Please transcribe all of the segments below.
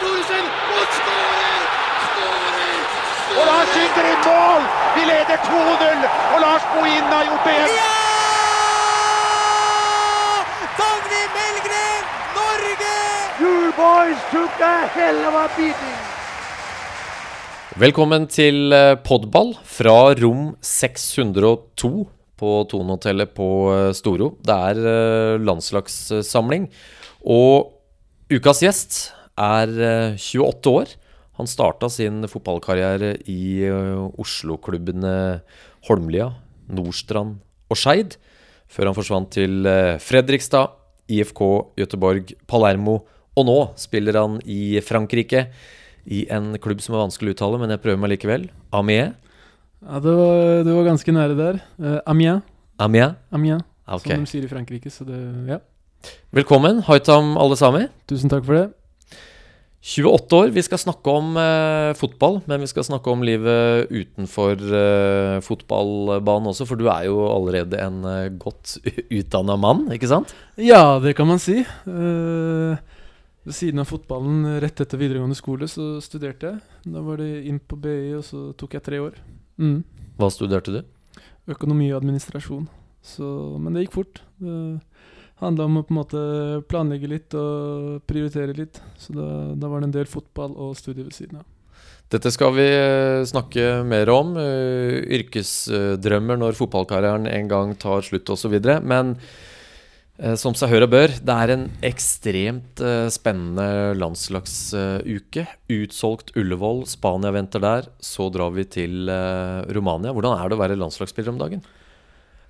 Thoresen og skårer! Skårer! Og Lars skyter i mål! Vi leder 2-0, og Lars Bohinen har gjort det igjen. Ja! Dagny Melgren, Norge! You boys took a hell of a beating. Velkommen til eh, podball fra rom 602 på Tonehotellet på eh, Storo. Det er eh, landslagssamling, og ukas gjest er eh, 28 år. Han starta sin fotballkarriere i eh, Oslo-klubbene Holmlia, Nordstrand og Skeid, før han forsvant til eh, Fredrikstad, IFK Göteborg, Palermo, og nå spiller han i Frankrike i en klubb som er vanskelig å uttale, men jeg prøver meg likevel. Amiens. Ja, det var, var ganske nære der. Uh, Amiens, Amiens. Amiens Ok. som de sier i Frankrike. Så det, ja. Velkommen, Haitam alle sammen. Tusen takk for det. 28 år. Vi skal snakke om eh, fotball, men vi skal snakke om livet utenfor eh, fotballbanen også, for du er jo allerede en eh, godt utdanna mann, ikke sant? Ja, det kan man si. Uh, ved siden av fotballen, rett etter videregående skole, så studerte jeg. Da var det inn på BI, og så tok jeg tre år. Mm. Hva studerte du? Økonomi og administrasjon. Så, men det gikk fort. Det handla om å på en måte planlegge litt og prioritere litt. Så da, da var det en del fotball og studie ved siden av. Dette skal vi eh, snakke mer om. eh, yrkesdrømmer når fotballkarrieren en gang tar slutt osv. Men eh, som seg hør og bør, det er en ekstremt spennende landslagsuke. Utsolgt Ullevål, Spania venter der. Så drar vi til Romania. Hvordan er det å være landslagsspiller om dagen?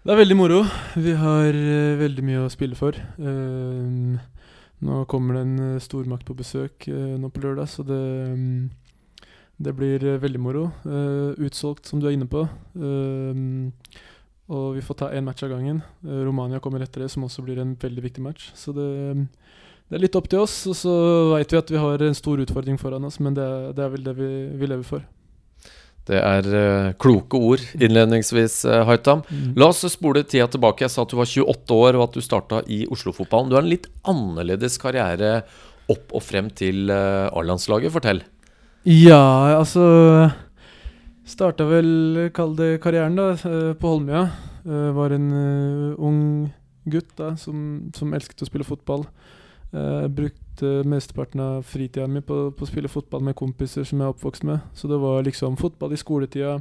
Det er veldig moro. Vi har uh, veldig mye å spille for. Uh, nå kommer det en eh, stormakt på besøk nå på lørdag, så det, um, det blir veldig moro. Utsolgt, som du er inne på. Og vi får ta én match av gangen. Romania kommer etter det, som også blir en veldig viktig match. Så det, mm, det er litt opp til oss. Og så veit vi at vi har en stor utfordring foran oss, men det, det er vel det vi, vi lever for. Det er uh, kloke ord innledningsvis, uh, Haitam. La oss spole tida tilbake. Jeg sa at du var 28 år og at du starta i Oslo-fotballen. Du har en litt annerledes karriere opp og frem til uh, A-landslaget. Fortell. Ja, altså Starta vel, kall det karrieren, da, på Holmlia. Var en ung gutt da, som, som elsket å spille fotball. Eh, brukte mesteparten av fritida mi på, på å spille fotball med kompiser som jeg er oppvokst med. Så det var liksom fotball i skoletida,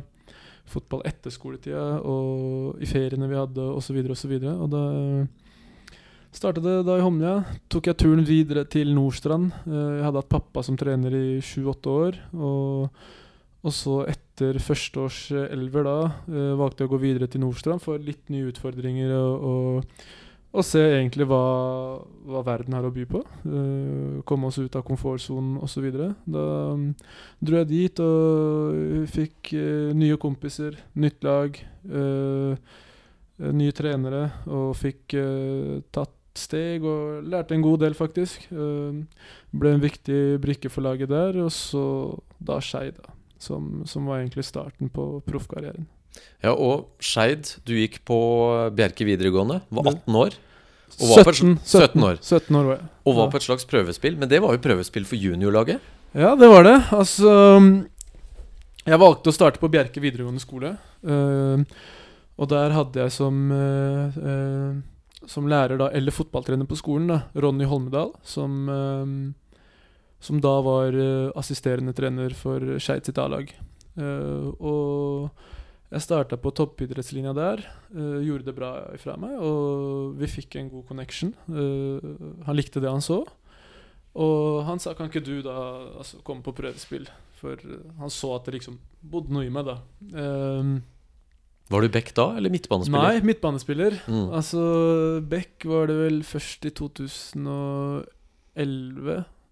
fotball etter skoletida og i feriene vi hadde, osv., videre Og og da startet det da i Holmlia. Tok jeg turen videre til Nordstrand. Eh, Jeg hadde hatt pappa som trener i sju-åtte år. Og, og så etter førsteårs års elver da, eh, valgte jeg å gå videre til Nordstrand for litt nye utfordringer og, og, og se egentlig hva, hva verden har å by på. Uh, komme oss ut av komfortsonen osv. Da um, dro jeg dit og fikk uh, nye kompiser, nytt lag, eh, nye trenere, og fikk tatt steg og lærte en god del, faktisk. Ble en viktig brikke for laget der, og så da Skeid, da. Som, som var egentlig starten på proffkarrieren. Ja, og Skeid, du gikk på Bjerke videregående. Var 18 år. Og var på et, 17, 17 år. 17 år var jeg. Og var Ja. på et slags prøvespill. Men det var jo prøvespill for juniorlaget. Ja, det var det. Altså Jeg valgte å starte på Bjerke videregående skole. eh, og der hadde jeg som eh, eh, Som lærer da, eller fotballtrener på skolen, da Ronny Holmedal, som Som da var assisterende trener for Skeid sitt A-lag. Og jeg starta på toppidrettslinja der. uh, gjorde det bra ifra meg, og vi fikk en god connection. Uh, han likte det han så. Og han sa kan ikke du da altså, komme på prøvespill? For eh, han så at det liksom bodde noe i meg, da. Ehm, Var du back da, eller midtbanespiller? nei, midtbanespiller. Mm. Altså, Beck var det vel først i 2011,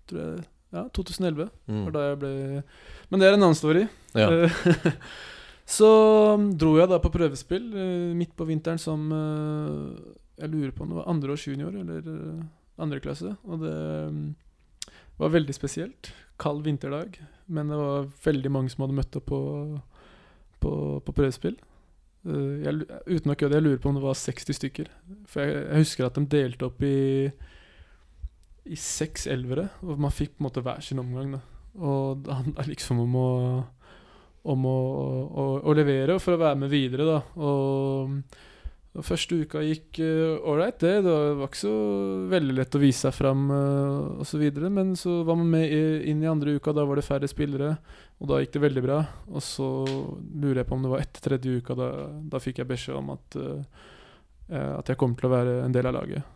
tror jeg. Ja, 2011 Mm. var da jeg ble Men det er en annen story. Ja. Så um, dro jeg da på prøvespill eh, midt på vinteren som eh, Jeg lurer på om det var andre års junior eller eh, andre klasse. Og det um, var veldig spesielt. Kald vinterdag. Men det var veldig mange som hadde møtt opp på, på, på prøvespill. Jeg, uten å kødde, jeg lurer på om det var 60 stykker. For jeg, jeg husker at de delte opp i i seks elvere, og man fikk på en måte hver sin omgang. da Og det handla liksom om å om å, å, å levere for å være med videre, da. Og og første uka gikk ålreit, det. Det var ikke så veldig lett å vise seg fram uh, osv. Men så var man med inn i andre uka, da var det færre spillere. Og da gikk det veldig bra. Og så lurer jeg på om det var etter tredje uka, da, da fikk jeg beskjed om at, uh, at jeg kommer til å være en del av laget.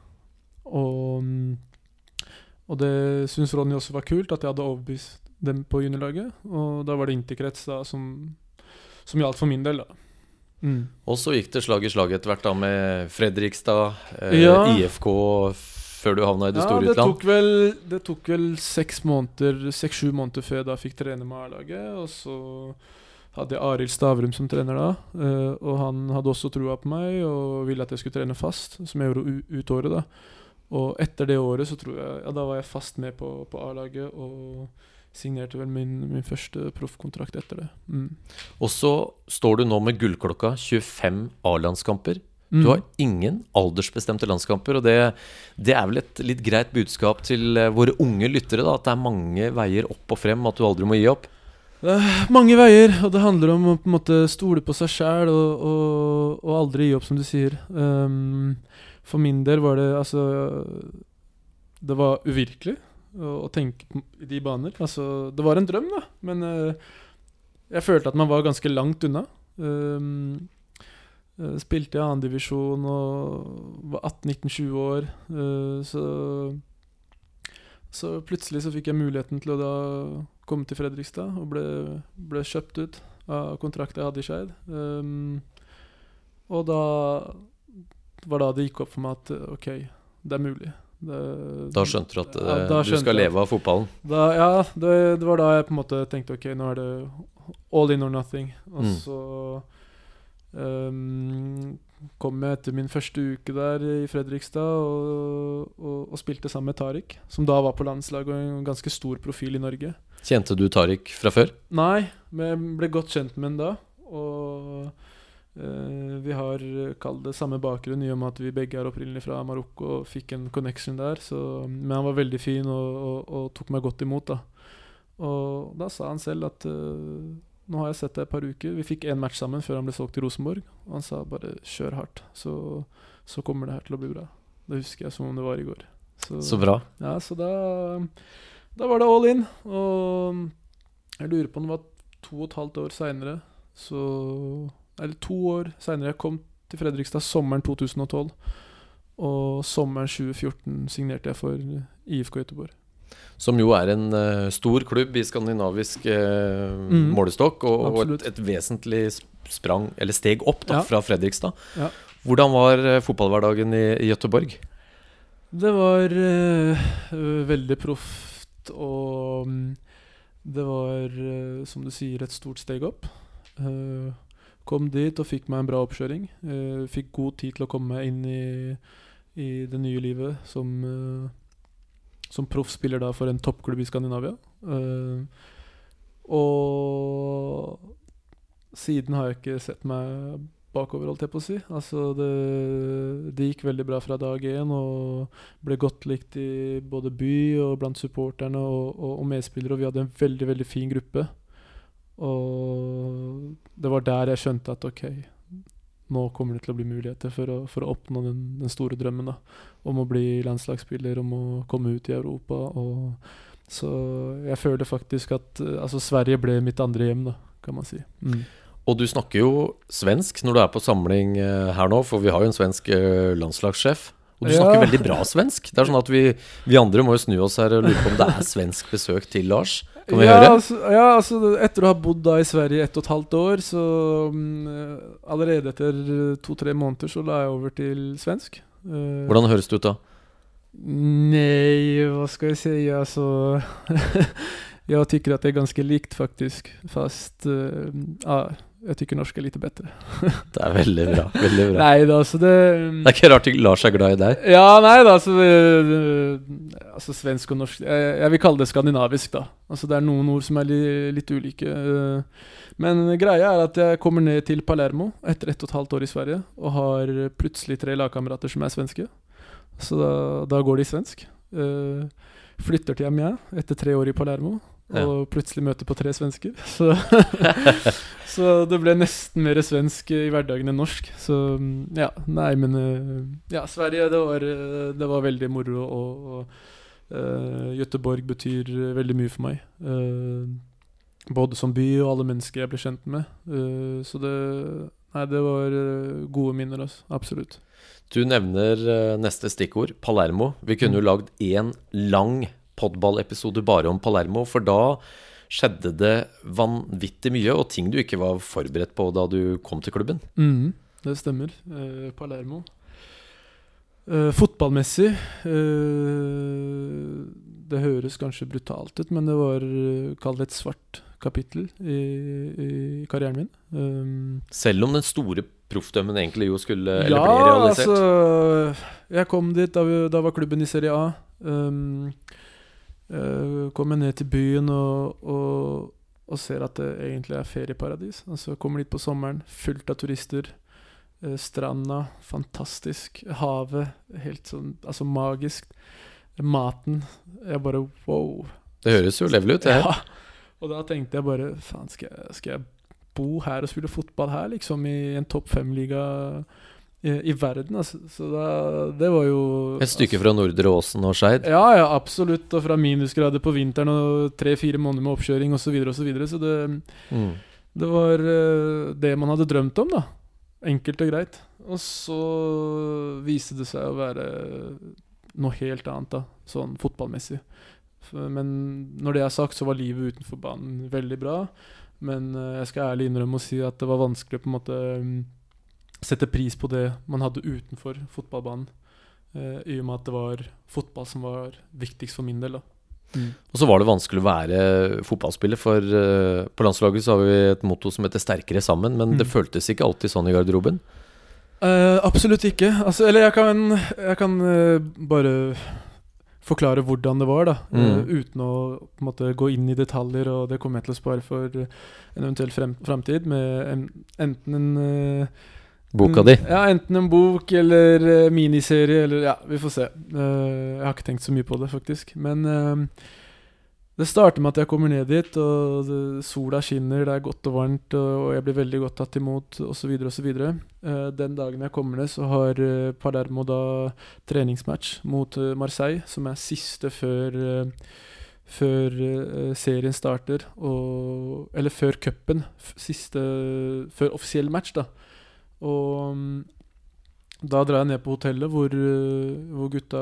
Og, og det syns Ronny også var kult, at jeg hadde overbevist dem på juniorlaget. Og da var det interkrets da som, som gjaldt for min del, da. Mm. Og så gikk det slag i slag etter hvert da med Fredrikstad, eh, Ja. IFK, før du havna i det Ja, store det utland. tok vel, det tok vel seks måneder, seks-sju måneder før jeg da fikk trene med A-laget. Og så hadde jeg Arild Stavrum som trener da. eh, og han hadde også trua på meg og ville at jeg skulle trene fast, som jeg gjorde ut året. da Og etter det året så tror jeg Ja, da var jeg fast med på, på A-laget og signerte vel min, min første proffkontrakt etter det. Mm. Og så står du nå med gullklokka 25 A-landskamper. Mm. Du har ingen aldersbestemte landskamper, og det, det er vel et litt greit budskap til eh, våre unge lyttere, da, at det er mange veier opp og frem, at du aldri må gi opp. Det er mange veier, og det handler om å på en måte stole på seg sjæl og, og, og aldri gi opp, som du sier. Um, for min del var det altså Det var uvirkelig å, å tenke i de baner. Altså, det var en drøm, da, men uh, jeg følte at man var ganske langt unna. Um, uh, spilte i annendivisjon og var 18-19-20 år, uh, så så plutselig så fikk jeg muligheten til å da komme til Fredrikstad og ble, ble kjøpt ut av kontrakten jeg hadde i Skeid. Um, og da var da det gikk opp for meg at ok, det er mulig. Det, Da skjønte du at Ja, eh, du skal leve av fotballen. Da, ja, det, det var da jeg på en måte tenkte ok, nå er det all in or nothing. Og Mm. så um, kom jeg etter min første uke der i Fredrikstad og, og, og spilte sammen med Tariq, som da var på landslaget og en ganske stor profil i Norge. Kjente du Tariq fra før? Nei, men jeg ble godt kjent med ham da. Og vi har eh, kall det samme bakgrunn i og med at vi begge er opprinnelig fra Marokko og fikk en connection der. Så, men han var veldig fin og, og, og tok meg godt imot. da Og da sa han selv at eh, nå har jeg sett deg et par uker. Vi fikk én match sammen før han ble solgt til Rosenborg. Og han sa bare kjør hardt, så, så kommer det her til å bli bra. Det husker jeg som om det var i går. Så bra. Ja, så da, da var det all in. Og jeg lurer på om det var to og et halvt år seinere så Eller to år seinere jeg kom til Fredrikstad sommeren 2012. Og sommeren 2014 signerte jeg for IFK Göteborg. Som jo er en uh, stor klubb i skandinavisk uh, Mm. målestokk, og, og et, et vesentlig sprang, eller steg opp da, Ja. fra Fredrikstad. Ja. Hvordan var uh, fotballhverdagen i, i Göteborg? Det var veldig proft, og um, det var, som du sier, et stort steg opp. Eh, kom dit og fikk meg en bra oppkjøring. Uh, fikk god tid til å komme meg inn i, i det nye livet som, uh, som proffspiller da for en toppklubb i Skandinavia. Uh, og siden har jeg ikke sett meg bakover, holdt jeg på å si. Altså, det, det gikk veldig bra fra dag én, og ble godt likt i både by og blant supporterne og, og, og medspillere. Og vi hadde en veldig, veldig fin gruppe. Og det var der jeg skjønte at ok, nå kommer det til å bli muligheter for å, for å oppnå den, den store drømmen da, om å bli landslagsspiller, om å komme ut i Europa. Og, så jeg føler faktisk at altså Sverige ble mitt andre hjem, da, kan man si. Mm. Og du snakker jo svensk når du er på samling eh, her nå, for vi har jo en svensk eh, landslagssjef. Og du Ja. snakker veldig bra svensk. Det er sånn at vi, vi andre må jo snu oss her og lure på om det er svensk besøk til Lars. Kan vi ja, høre? Altså, ja, altså etter å ha bodd da i Sverige ett og et halvt år, så um, Allerede etter to-tre måneder så la jeg over til svensk. Uh, Hvordan høres det ut da? Nei, hva skal jeg si? Altså Jeg tycker att det er ganske likt faktisk. Fast uh, ja, jag tycker norska är lite bättre. Det er veldig bra. veldig bra Nej då, så det... Det er ikke rart Lars er glad i deg. Ja, nej då, alltså, eh, alltså svensk och norsk jag, jag vill kalla det skandinavisk då. Alltså det är någon ord som är li, lite olika. eh. Men greia är att jag kommer ner till Palermo efter ett och ett halvt år i Sverige och har plötsligt tre lagkamrater som är svenska. Så da, da går det i svensk. Eh, flytter til Amiens etter tre år i Palermo. Og plutselig møte på tre svensker. Så, så det ble nesten mer svensk i hverdagen enn norsk. Så mm, ja, nei, men eh, Ja, Sverige, det var, eh, det var veldig moro, og, og uh, Göteborg betyr veldig mye for meg. Uh, både som by og alle mennesker jeg ble kjent med. Uh, så det Nei, det var gode minner, altså. Absolutt. Du nevner neste stikkord, Palermo. Vi kunne jo lagd én lang podballepisode bare om Palermo, for da skjedde det vanvittig mye, og ting du ikke var forberedt på da du kom til klubben. Mm, det stemmer. Eh, Palermo. Eh, fotballmessig eh, Det høres kanskje brutalt ut, men det var kalt kall det et svart kapittel i, i karrieren min. Um, Selv om den store proffdømmen egentlig jo skulle Eller ble realisert. altså Jeg kom dit, da, vi, da var klubben i Serie A. Um, eh, kom jeg ned til byen og, og, og ser at det egentlig er ferieparadis. Altså Kommer dit på sommeren, fullt av turister. Eh, stranda, fantastisk. Havet, helt sånn Altså magisk. Maten. Jeg bare wow. Det høres jo levelig ut, det her. Ja. Og da tenkte jeg bare Faen, skal, skal jeg bo her og spille fotball her, liksom? I en topp fem-liga i, verden? Altså. Så da Det var jo Et stykke fra Nordre Åsen og Skeid. Ja, ja, absolutt. Og fra minusgrader på vinteren og tre-fire måneder med oppkjøring osv. Så, videre, og så, videre. så det, Mm. det var eh, det man hadde drømt om, da. Enkelt og greit. Og så viste det seg å være noe helt annet, da. Sånn fotballmessig. Men når det er sagt, så var livet utenfor banen veldig bra. Men eh, jeg skal ærlig innrømme å si at det var vanskelig på en måte mm, sette pris på det man hadde utenfor fotballbanen. Uh, I og med at det var fotball som var viktigst for min del. da. Og så var det vanskelig å være fotballspiller, for uh, på landslaget så har vi et motto som heter 'sterkere sammen', men det Mm. føltes ikke alltid sånn i garderoben. Uh, absolutt ikke. Altså, eller jeg kan, jeg kan bare forklare hvordan det var, da. Mm. uten å på en måte gå inn i detaljer, og det kommer jeg til å spare for en eventuell fremtid, framtid. Med en, enten en Boka di. Ja, enten en bok eller eh, miniserie, eller Ja, vi får se. Eh, jeg har ikke tenkt så mye på det, faktisk. Men eh, det starter med at jeg kommer ned dit, og sola skinner, det er godt og varmt, og, jeg blir veldig godt tatt imot, osv., osv. Den dagen jeg kommer ned, så har Palermo da treningsmatch mot Marseille, som er siste før før serien starter, og Eller før cupen. Siste Før offisiell match, da. Og mm, da drar jeg ned på hotellet hvor, eh, hvor gutta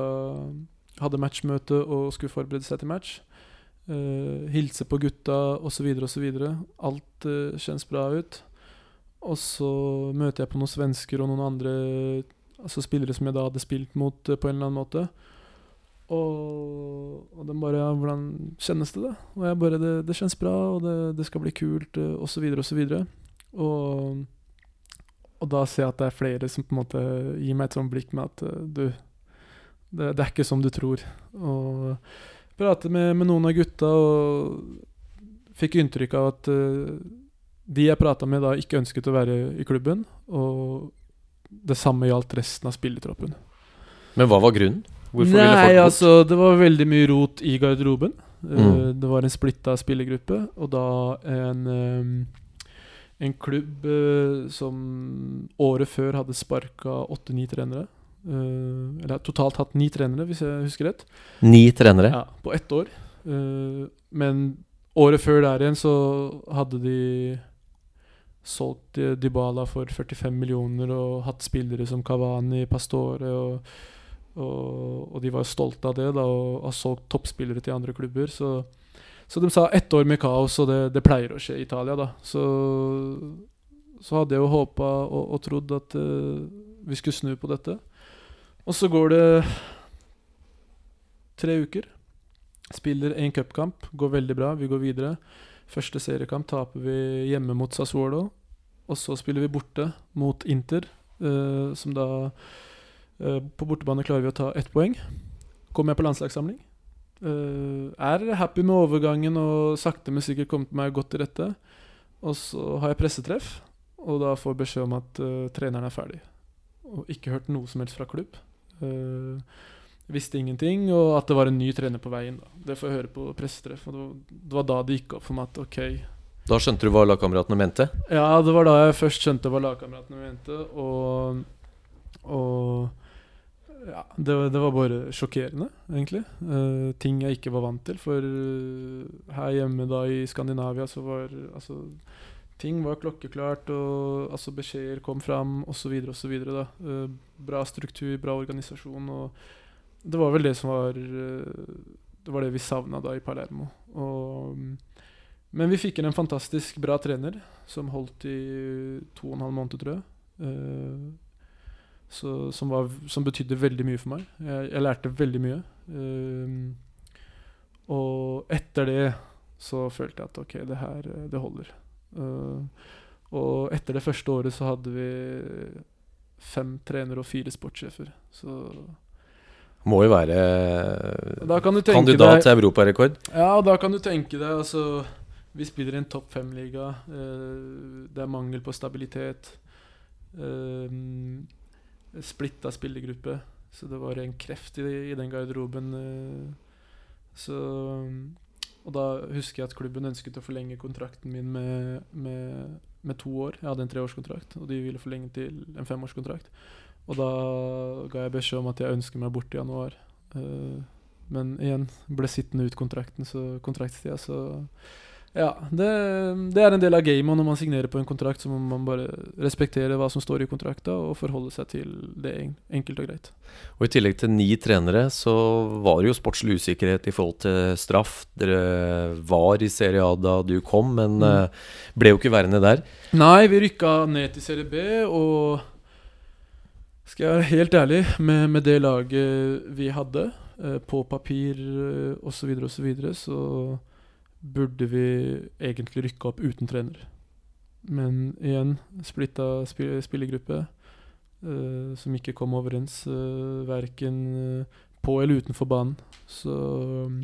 hadde matchmøte og skulle forberede seg til match. Uh, hilse på gutta osv. osv. Alt uh, kjennes bra ut. Og så møter jeg på noen svensker og noen andre altså spillere som jeg da hadde spilt mot uh, på en eller annen måte. Og, og de bare ja, 'Hvordan kjennes det?' da? Og jeg bare 'Det, det kjennes bra, og det, det skal bli kult', uh, osv. osv. Og, så videre og da ser jeg at det er flere som på en måte gir meg et sånt blikk med at eh, 'Du, det, det er ikke som du tror'. Og prater med, med noen av gutta og fikk inntrykk av at uh, de jeg prata med da, ikke ønsket å være i klubben. Og det samme gjaldt resten av spillertroppen. Men hva var grunnen? Hvorfor ville Nei, altså, det var veldig mye rot i garderoben. Mm. Uh, det var en splitta spillergruppe, og da en eh, En klubb eh, som året før hadde sparka åtte-ni trenere. Eh, eller totalt hatt ni trenere, hvis jeg husker rett. Ni trenere? Ja, på ett år. Eh, men året før der igjen så hadde de solgt eh, Dybala for 45 millioner og hatt spillere som Cavani, Pastore og, og, og de var stolte av det da og har solgt toppspillere til andre klubber. Så, så de sa ett år med kaos, og det, det pleier å skje i Italia, da. Så, så hadde jeg jo håpa og, og trodd at uh, vi skulle snu på dette. Og så går det tre uker. Spiller én cupkamp, går veldig bra, vi går videre. Første seriekamp taper vi hjemme mot Sassuolo. Og så spiller vi borte mot Inter, uh, som da uh, På bortebane klarer vi å ta ett poeng. Kommer jeg på landslagssamling. Eh, er happy med overgangen og sakte, men sikkert kommet meg godt til rette. Og så har jeg pressetreff, og da får jeg beskjed om at uh, treneren er ferdig. Og ikke hørt noe som helst fra klubb. Uh, visste ingenting, og at det var en ny trener på veien. da. Det får jeg høre på pressetreff. Og det var, det var da det gikk opp for meg at ok Da skjønte du hva lagkameratene mente? Ja, det var da jeg først skjønte hva lagkameratene mente, og, og ja, det, det var bare sjokkerende, egentlig. Uh, ting jeg ikke var vant til. For uh, her hjemme da i Skandinavia så var altså Ting var klokkeklart, og altså beskjeder kom fram, osv., osv. Uh, bra struktur, bra organisasjon. Og det var vel det som var uh, Det var det vi savna da i Palermo. Og, men vi fikk inn en fantastisk bra trener som holdt i to og en halv måned, tror jeg. Eh, så, som, var, som betydde veldig mye for meg. Jeg, jeg lærte veldig mye. Um, og etter det så følte jeg at ok, det her det holder. Uh, og etter det første året så hadde vi fem trenere og fire sportssjefer. Så Må jo være kandidat deg til europarekord. Ja, da kan du tenke deg altså Vi spiller i en topp fem-liga. Uh, det er mangel på stabilitet. Eh, splitta spillergruppe. Så det var en kreft i, i den garderoben. Eh, så Og da husker jeg at klubben ønsket å forlenge kontrakten min med, med, med to år. Jeg hadde en treårskontrakt, og de ville forlenge til en femårskontrakt. Og da ga jeg beskjed om at jeg ønsker meg bort i januar. Eh, men igjen ble sittende ut kontrakten, så kontraktstida, så ja, det, det er en del av gamet. Når man signerer på en kontrakt, så må man bare respektere hva som står i kontrakta, og forholde seg til det enkelt og greit. Og i tillegg til ni trenere, så var det jo sportslig usikkerhet i forhold til straff. Dere var i Serie A da du kom, men Mm. eh, ble jo ikke værende der. Nei, vi rykka ned til Serie B, og skal jeg være helt ærlig, med, med det laget vi hadde, eh, på papir osv., osv., så, videre, og så, videre, så burde vi egentlig rykke opp uten trener. Men igjen, splitta spi spillergruppe, uh, som ikke kom overens, uh, verken eh, på eller utenfor banen. Så um,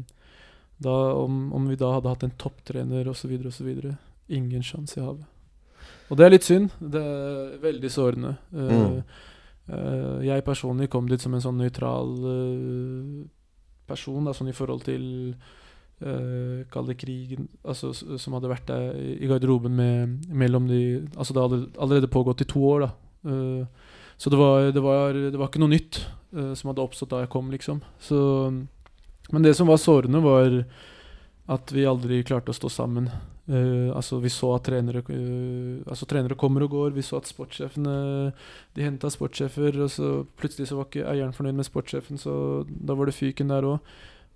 da, om, om vi da hadde hatt en topptrener osv., osv. Ingen sjanse i havet. Og det er litt synd. Det er veldig sårende. Eh, Mm. Uh, jeg personlig kom dit som en sånn nøytral eh, person, da, sånn i forhold til uh, Kall krigen altså, som hadde vært der i garderoben med, mellom de Altså det hadde allerede pågått i to år, da. Uh, så det var, det, var, det var ikke noe nytt uh, som hadde oppstått da jeg kom, liksom. Så, men det som var sårende, var at vi aldri klarte å stå sammen. Altså Vi så at trenere Altså trenere kommer og går. Vi så at sportssjefene De henta sportssjefer, og så plutselig så var ikke eieren fornøyd med sportssjefen, så da var det fyken der òg.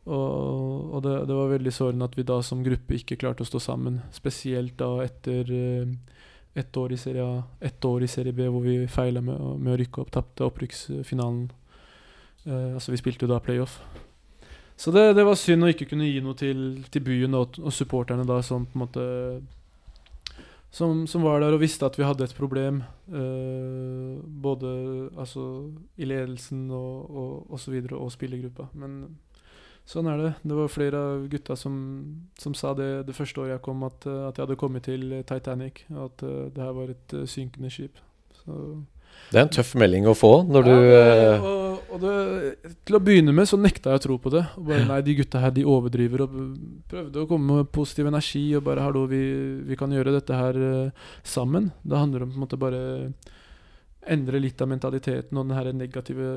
Og, og det, det var veldig sårende at vi da som gruppe ikke klarte å stå sammen. Spesielt da etter eh, ett år i Serie år i Serie B hvor vi feila med, med å rykke opp, tapte opprykksfinalen. Eh, altså vi spilte jo da playoff. Så det, det var synd å ikke kunne gi noe til, til byen og, og supporterne da som på en måte som, som var der og visste at vi hadde et problem. eh, både altså, i ledelsen og, og, og så videre, og spillergruppa. Men sånn er det. Det var flere av gutta som, som sa det det første året jeg kom, at, eh, at jeg hadde kommet til Titanic. Og at uh, det her var et uh, synkende skip. Så Det er en tøff melding å få når ja, du uh... og, og det, Til å begynne med så nekta jeg å tro på det. Og bare, nei, de gutta her de overdriver. Og prøvde å komme med positiv energi og bare hallo, vi, vi kan gjøre dette her sammen. Det handler om på en måte bare endre litt av mentaliteten og den her negative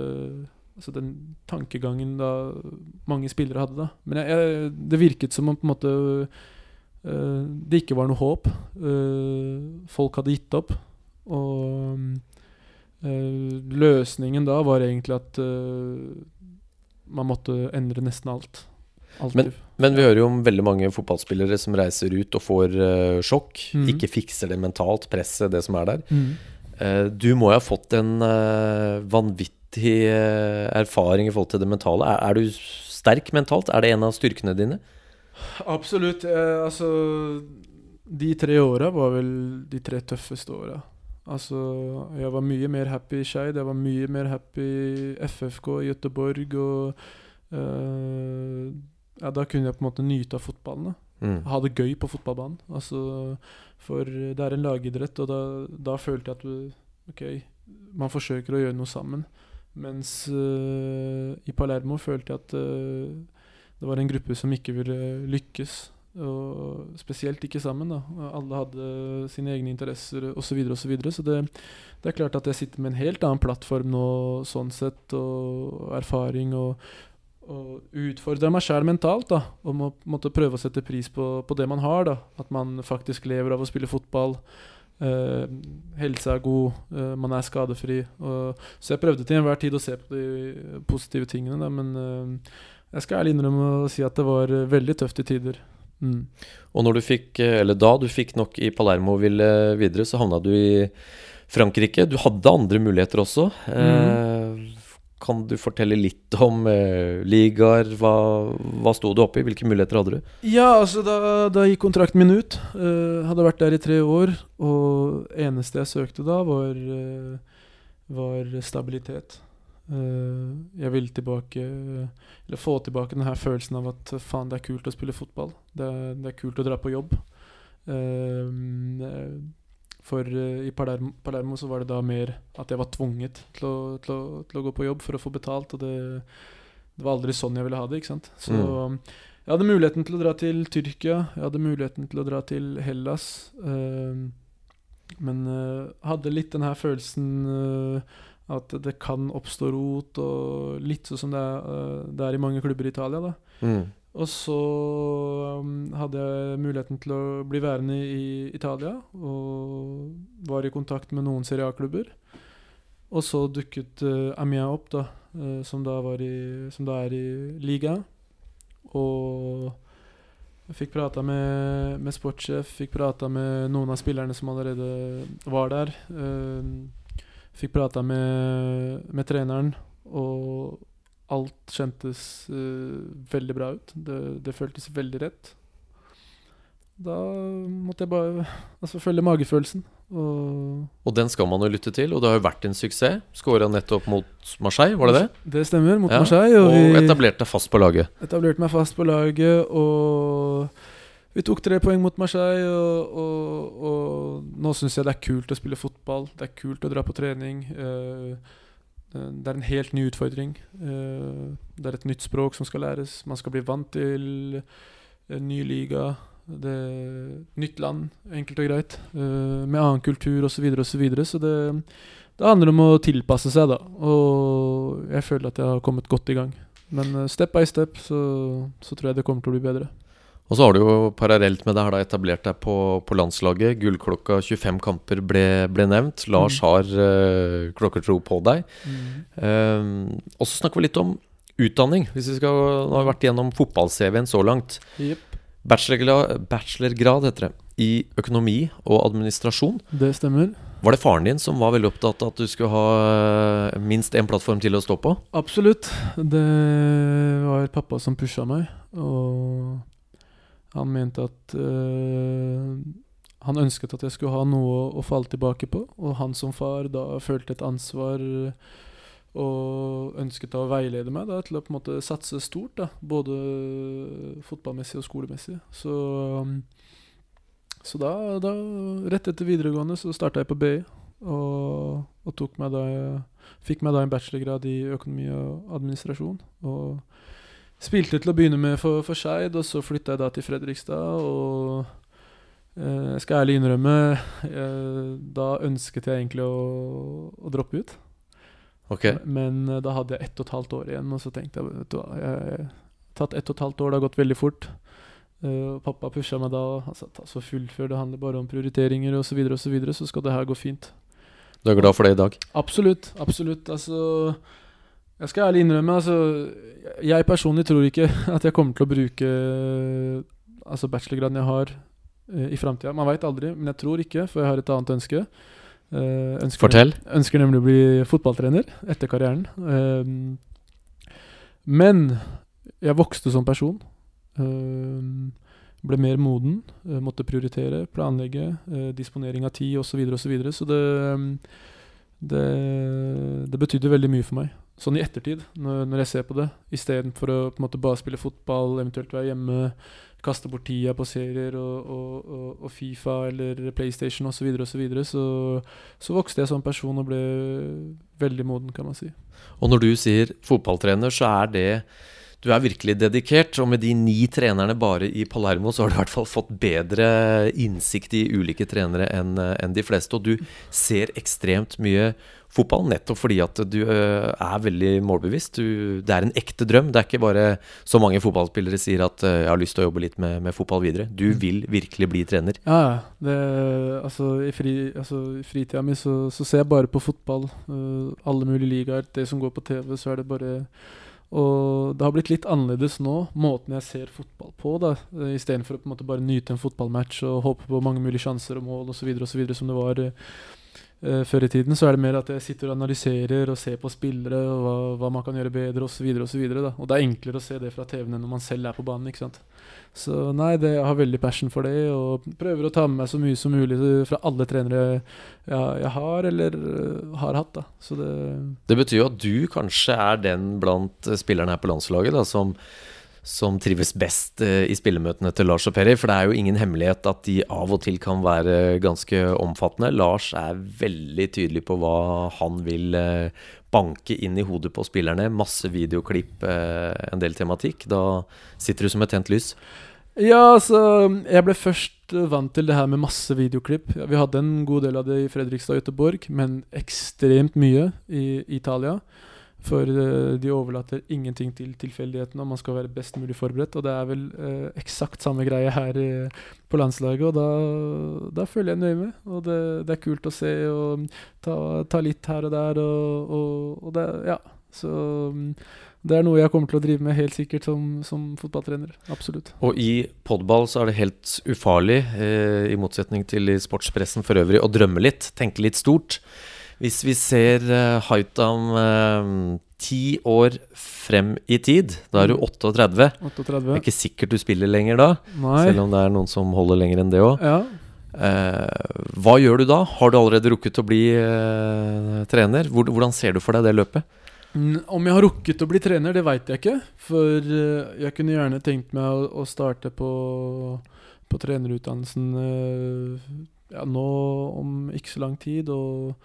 Altså den tankegangen da mange spillere hadde da. Men jeg, jeg, det virket som om på en måte eh, det ikke var noe håp. Uh, folk hadde gitt opp. Og Eh, løsningen da var egentlig at eh, man måtte endre nesten alt. Men, Men vi hører jo om veldig mange fotballspillere som reiser ut og får uh, sjokk. Mm. Ikke fikser det mentalt, presset, det som er der. Mm. Uh, du må jo ha fått en uh, vanvittig eh, erfaring i forhold til det mentale. Er, er du sterk mentalt? Er det en av styrkene dine? Absolutt. Eh, altså De tre åra var vel de tre tøffeste åra. Altså, jeg var mye mer happy i Skeid, jeg var mye mer happy i FFK i Göteborg, og eh, ja, Da kunne jeg på en måte nyte av fotballen. Mm. ha det gøy på fotballbanen. Altså, for det er en lagidrett, og da, da følte jeg at ok, man forsøker å gjøre noe sammen. Mens uh, i Palermo følte jeg at uh, det var en gruppe som ikke ville lykkes. Og spesielt ikke sammen. da Alle hadde sine egne interesser osv. Så, videre, og så, videre. så det, det er klart at jeg sitter med en helt annen plattform nå, sånn sett, og erfaring. og og utfordrer meg sjæl mentalt. da Om å måtte prøve å sette pris på, på, det man har. da At man faktisk lever av å spille fotball. Eh, helsa er god, uh, man er skadefri. Og, så jeg prøvde til enhver tid å se på de positive tingene. Da, men uh, jeg skal ærlig innrømme å si at det var veldig tøft i tider. Mm. Og når du fikk, eller da du fikk nok i Palermo og ville videre, så havna du i Frankrike. Du hadde andre muligheter også. Mm. Kan du fortelle litt om uh, ligaer? Hva, hva sto du oppe i? Hvilke muligheter hadde du? Ja, altså da, da gikk kontrakten min ut. Uh, hadde vært der i tre år. Og eneste jeg søkte da, var, uh, var stabilitet. Uh, jeg ville tilbake Eller få tilbake denne følelsen av at faen, det er kult å spille fotball. Det er, det er kult å dra på jobb. Uh, for uh, i Palermo, Palermo, så var det da mer at jeg var tvunget til å, til, å, til å, gå på jobb for å få betalt, og det, det, var aldri sånn jeg ville ha det. ikke sant? Så mm. jeg hadde muligheten til å dra til Tyrkia, jeg hadde muligheten til å dra til Hellas. Uh, men uh, hadde litt den her følelsen at det kan oppstå rot, og litt sånn som det er, det er i mange klubber i Italia. da. Mm. Og så um, hadde jeg muligheten til å bli værende i Italia, og var i kontakt med noen Serie A-klubber. Og så dukket uh, Amia opp, da, uh, som, da i, som, da er i liga. Og jeg fikk prata med, med sportssjef, fikk prata med noen av spillerne som allerede var der. Uh, fikk prata med, med treneren, og alt kjentes uh, veldig bra ut. Det, det, føltes veldig rett. Da måtte jeg bare altså, følge magefølelsen. Og, og, den skal man jo lytte til, og det har jo vært en suksess. Skåra nettopp mot Marseille, var det det? Det stemmer, mot ja. Marseille. Og, og etablerte deg fast på laget. Etablerte meg fast på laget, og vi tok tre poeng mot Marseille, og, og, og nå syns jeg det er kult å spille fotball. Det er kult å dra på trening. Uh, Eh, det er en helt ny utfordring. Eh, det er et nytt språk som skal læres. Man skal bli vant til en ny liga. Det nytt land, enkelt og greit. Eh, med annen kultur osv. Så, og så, videre. så det, det handler om å tilpasse seg, da. Og jeg føler at jeg har kommet godt i gang. Men step by step så, så tror jeg det kommer til å bli bedre. Og så har du jo parallelt med det her da etablert deg på, på landslaget. Gullklokka 25 kamper ble, ble nevnt. Lars mm. har uh, klokkertro på deg. Mm. Uh, og så snakker vi litt om utdanning. Hvis vi skal, nå har vi vært gjennom fotball-CV-en så langt. Yep. Bachelorgrad, bachelorgrad heter det, i økonomi og administrasjon. Det stemmer. Var det faren din som var veldig opptatt av at du skulle ha eh, minst én plattform til å stå på? Absolutt. Det var pappa som pusha meg. Og han mente at uh, han ønsket at jeg skulle ha noe å falle tilbake på, og han som far da følte et ansvar og ønsket å veilede meg da, til å på en måte satse stort, da, både fotballmessig og skolemessig. Så, så da, da, rett etter videregående, så starta jeg på BI, og, og meg da, fikk meg da en bachelorgrad i økonomi og administrasjon. og Spilte til å begynne med for, for Skeid, og så flytta jeg da til Fredrikstad. Og eh, skal ærlig innrømme, eh, da ønsket jeg egentlig å, å droppe ut. Okay. Men eh, da hadde jeg ett og et halvt år igjen, og så tenkte jeg vet du hva, jeg har tatt ett og et halvt år, det har gått veldig fort. Uh, pappa pusha meg da. Han sa ta så fullfør, det handler bare om prioriteringer osv., så, videre, og så, videre, så skal det her gå fint. Du er glad for det i dag? Absolutt. Absolutt. Altså jeg skal ærlig innrømme, altså Jeg personlig tror ikke at jeg kommer til å bruke Altså bachelorgraden jeg har uh, i framtida. Man veit aldri, men jeg tror ikke, for jeg har et annet ønske. Uh, ønsker Fortell. Nem ønsker nemlig å bli fotballtrener etter karrieren. Uh, men jeg vokste som person. ble mer moden. måtte prioritere, planlegge. disponering av tid osv. osv. Så, videre, og så, videre. så det um, det, det betydde veldig mye for meg. Sånn i ettertid, når, når jeg ser på det. Istedenfor å på en måte bare spille fotball, eventuelt være hjemme, kaste bort tida på serier og, og, og, og Fifa eller PlayStation osv., så, videre, og så, videre, så så vokste jeg som person og ble veldig moden, kan man si. Og når du sier fotballtrener, så er det du er virkelig dedikert, og med de ni trenerne bare i Palermo, så har du i hvert fall fått bedre innsikt i ulike trenere enn en de fleste. Og du ser ekstremt mye fotball, nettopp fordi at du øh, er veldig målbevisst. Du, det er en ekte drøm. Det er ikke bare så mange fotballspillere sier at øh, 'jeg har lyst til å jobbe litt med, med fotball videre'. Du vil virkelig bli trener. Ja, ja. Det, altså, i, fri, altså, i fritida mi så, så ser jeg bare på fotball. Alle mulige ligaer. Det som går på TV, så er det bare og det har blitt litt annerledes nå, måten jeg ser fotball på. da, Istedenfor å på en måte bare nyte en fotballmatch og håpe på mange mulige sjanser og mål osv. som det var uh, før i tiden, så er det mer at jeg sitter og analyserer og ser på spillere og hva, hva man kan gjøre bedre osv. Og, så videre, og, og det er enklere å se det fra TV-en enn når man selv er på banen. ikke sant? Så nei, det, jeg har veldig passion for det, og prøver å ta med meg så mye som mulig fra alle trenere jeg, jeg har eller uh, har hatt. da. Så det, det betyr jo at du kanskje er den blant spillerne her på landslaget da, som som trives best eh, i spillemøtene til Lars og Perry. For det er jo ingen hemmelighet at de av og til kan være ganske omfattende. Lars er veldig tydelig på hva han vil eh, banke inn i hodet på spillerne. Masse videoklipp, eh, en del tematikk. Da sitter du som et tent lys. Ja, altså Jeg ble først vant til det her med masse videoklipp. Vi hadde en god del av det i Fredrikstad og Göteborg, men ekstremt mye i Italia. For uh, de overlater ingenting til tilfeldighetene, og man skal være best mulig forberedt. Og det er vel eh, eksakt samme greie her i, på landslaget, og da, da, føler jeg nøye med. Og det, det, er kult å se og ta, ta litt her og der, og, og, og det Ja. Så um, det er noe jeg kommer til å drive med helt sikkert som, som fotballtrener. Absolutt. Og i podball så er det helt ufarlig, eh, i motsetning til i sportspressen for øvrig, å drømme litt, tenke litt stort. Hvis vi ser uh, Haitam uh, ti år frem i tid, da er du 38. 38. Det er ikke sikkert du spiller lenger da, Nei. selv om det er noen som holder lenger enn det òg. Ja. Uh, hva gjør du da? Har du allerede rukket å bli uh, trener? Hvordan ser du for deg det løpet? Om jeg har rukket å bli trener, det veit jeg ikke. For jeg kunne gjerne tenkt meg å, å starte på, på trenerutdannelsen ja, nå om ikke så lang tid. Og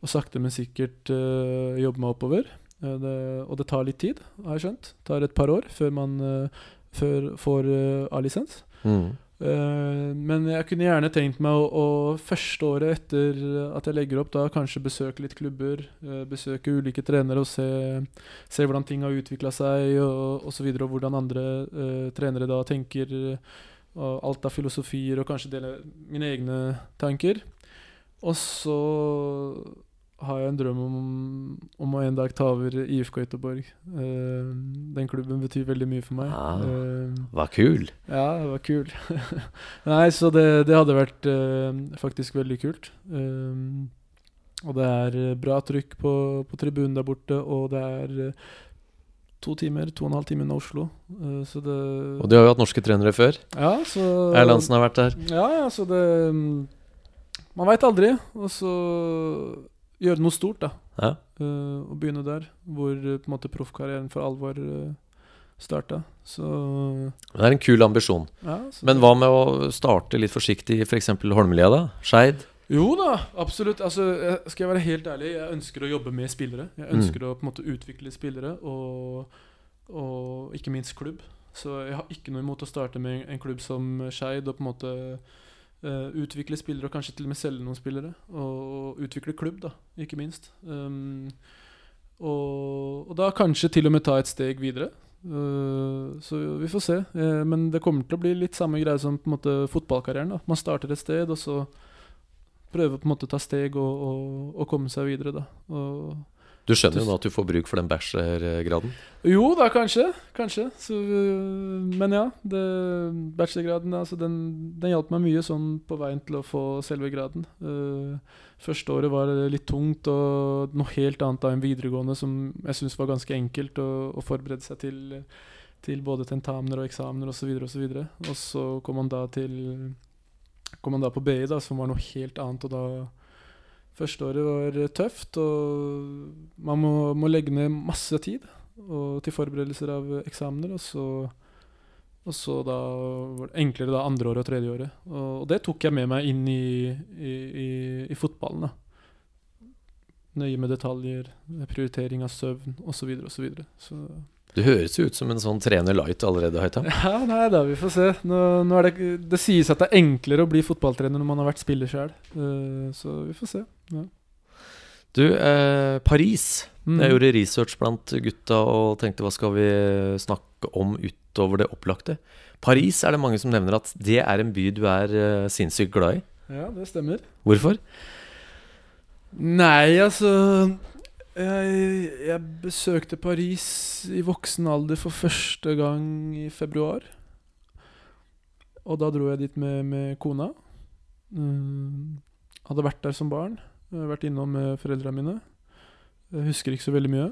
og sakte, men sikkert uh, jobbe meg oppover. Uh, det, og det tar litt tid, har jeg skjønt. Det tar et par år før man uh, før får A-lisens. Mm. men jeg kunne gjerne tenkt meg å, å, første året etter at jeg legger opp, da kanskje besøke litt klubber. besøke ulike trenere og se, se hvordan ting har utvikla seg, og osv. Og, og hvordan andre trenere da tenker. og alt av filosofier, og kanskje dele mine egne tanker. Og så har jeg en drøm om, om å en dag ta over IFK Göteborg. Uh, den klubben betyr veldig mye for meg. Ah, uh, var kul. Ja, det var kul. Nei, så det, det hadde vært uh, faktisk veldig kult. og det er bra trykk på, på, tribunen der borte, og det er to timer, to og en halv time unna Oslo. så det Og du har jo hatt norske trenere før. Ja, så Erlandsen har vært der. Ja, ja, så det Man veit aldri. Og så gjøre noe stort, da. Ja. Uh, og begynne der, hvor uh, på en måte proffkarrieren for alvor uh, starta. Så Det er en kul ambisjon. Ja, Men hva med å starte litt forsiktig i f.eks. For Holmlia, da? Skeid? Jo da, absolutt. Altså, jeg, skal jeg være helt ærlig, jeg ønsker å jobbe med spillere. Jeg mm. ønsker mm. å på en måte utvikle spillere, og, og ikke minst klubb. Så jeg har ikke noe imot å starte med en klubb som Skeid og på en måte Uh, utvikle spillere, og kanskje til og med selge noen spillere. Og, og utvikle klubb, da, ikke minst. Um, og, og, da kanskje til og med ta et steg videre. Uh, så vi får se. Uh, men det kommer til å bli litt samme greie som på en måte fotballkarrieren. da Man starter et sted, og så prøver på en måte å ta steg og, og, komme seg videre. da Og du skjønner jo nå at du får bruk for den bachelorgraden? Jo da, kanskje. Kanskje. Så, men ja, det, bachelorgraden altså, den, den hjalp meg mye sånn på veien til å få selve graden. Uh, første året var litt tungt og noe helt annet enn en videregående som jeg syns var ganske enkelt å, å forberede seg til, til både tentamener og eksamener osv. Og, så videre, og, så og så kom man da til Kom man da på BI, da, som var noe helt annet, og da Første året var tøft, og man må, må legge ned masse tid til forberedelser av eksamener. Og så, og så da var det enklere da andre året og tredje året. Og, det tok jeg med meg inn i, i, i, i fotballen. da. Nøye med detaljer, prioritering av søvn osv. Så, videre, og så, videre. så Du høres jo ut som en sånn trener light allerede, Høyta. ja, nei da, vi får se. Nå, nå er det, det sies at det er enklere å bli fotballtrener når man har vært spiller sjøl. så vi får se. Ja. Du, eh, Paris. Mm. Jeg gjorde research blant gutta og tenkte hva skal vi snakke om utover det opplagte. Paris er det mange som nevner at det er en by du er uh, sinnssykt glad i. Ja, det stemmer. Hvorfor? Nei, altså jeg, jeg besøkte Paris i voksen alder for første gang i februar. Og da dro jeg dit med, med kona. Mm, hadde vært der som barn. Vært innom med foreldrene mine. Jeg husker ikke så veldig mye.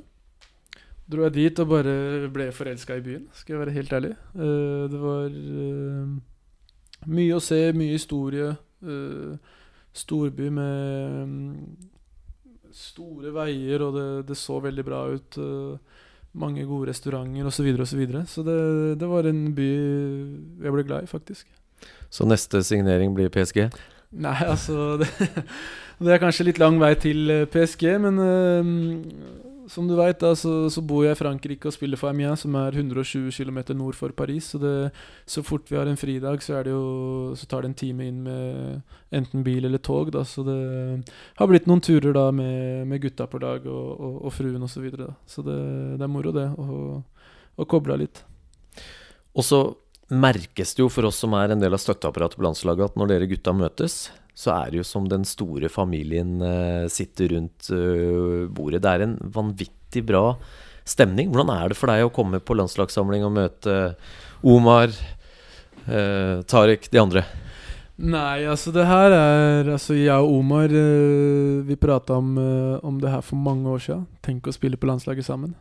Dro jeg dit og bare ble forelska i byen, skal jeg være helt ærlig. Eh, det var eh, mye å se, mye historie. Storby med store veier, og det, det, så veldig bra ut. mange gode restauranter osv. Så, videre, og så, videre. så det, det var en by jeg ble glad i, faktisk. Så neste signering blir PSG? Nei, altså det, det, er kanskje litt lang vei til PSG, men uh, som du veit, så, så, bor jeg i Frankrike og spiller for Amiens, som er 120 km nord for Paris. Så, det, så fort vi har en fridag, så, jo, så, tar det en time inn med enten bil eller tog. Da. Så det har blitt noen turer da med, med gutta på lag og, og, og fruen osv. Så, videre, så det, det, er moro, det. Å koble av litt. Og så merkes det jo for oss som er en del av støtteapparatet på landslaget, at når dere gutta møtes, så er det jo som den store familien uh, sitter rundt uh, bordet. Det er en vanvittig bra stemning. Hvordan er det for deg å komme på landslagssamling og møte Omar, uh, Tariq, de andre? Nei, altså det her er Altså jeg og Omar Vi prata om, om det her for mange år siden. Tenk å spille på landslaget sammen.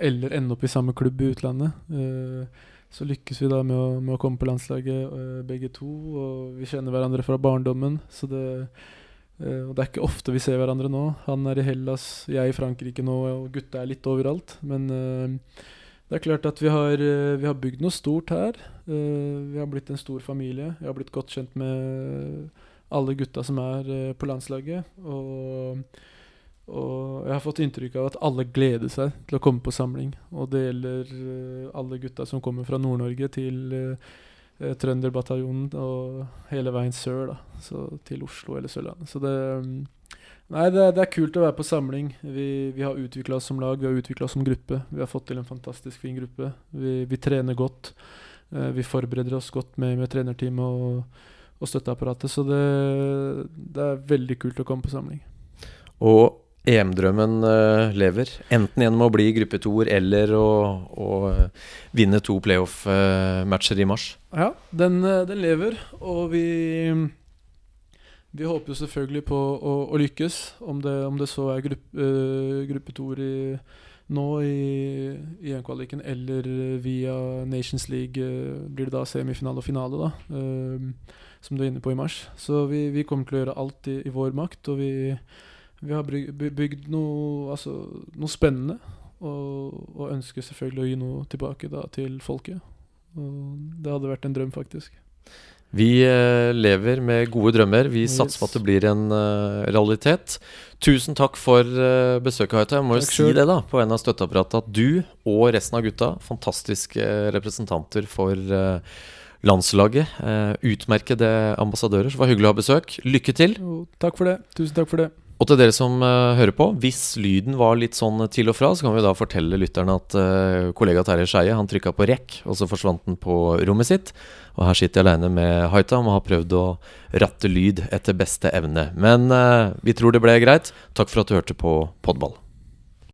Eller ende opp i samme klubb i utlandet. Uh, så lykkes vi da med å, med å komme på landslaget uh, begge to. Og vi kjenner hverandre fra barndommen. Så det, uh, og det er ikke ofte vi ser hverandre nå. Han er i Hellas, jeg i Frankrike nå, og gutta er litt overalt. Men uh, det er klart at vi har, vi har bygd noe stort her. vi har blitt en stor familie. Jeg har blitt godt kjent med alle gutta som er på landslaget. Og og jeg har fått inntrykk av at alle gleder seg til å komme på samling. Og det gjelder uh, alle gutta som kommer fra Nord-Norge til uh, Trønderbataljonen og hele veien sør, da. Så til Oslo eller Sørlandet. Så det um, Nei, det, det, er kult å være på samling. Vi, vi har utvikla oss som lag, vi har utvikla oss som gruppe. Vi har fått til en fantastisk fin gruppe. Vi, vi trener godt. Uh, vi forbereder oss godt med, med trenerteamet og, og støtteapparatet. Så det, det er veldig kult å komme på samling. Og EM-drømmen uh, lever. Enten gjennom å bli gruppetoer eller å, å uh, vinne to playoff-matcher uh, i mars. Ja, den, den, lever, og vi Vi håper jo selvfølgelig på å, å lykkes. Om det, om det, så er gruppe, gruppetoer nå i, i EM-kvaliken eller via Nations League, blir det da semifinale og finale, da. som du er inne på i mars. Så vi, vi kommer til å gjøre alt i, i vår makt, og vi vi har bygd noe, altså, noe spennende, og, og, ønsker selvfølgelig å gi noe tilbake da, til folket. Og det hadde vært en drøm, faktisk. Vi eh, lever med gode drømmer. Vi yes. satser på at det blir en uh, realitet. Tusen takk for uh, besøket, Haita. Jeg må jo si det da på en av støtteapparatet at du og resten av gutta, fantastiske representanter for landslaget. utmerkede ambassadører. Så det var hyggelig å ha besøk. Lykke til. Takk for det. Tusen takk for det. Og til dere som uh, hører på, hvis lyden var litt sånn til og fra, så kan vi da fortelle lytterne at uh, kollega Terje Skeie han trykka på rekk, og så forsvant den på rommet sitt. Og her sitter jeg aleine med Haitam og har prøvd å ratte lyd etter beste evne. Men uh, vi tror det ble greit. Takk for at du hørte på Podball.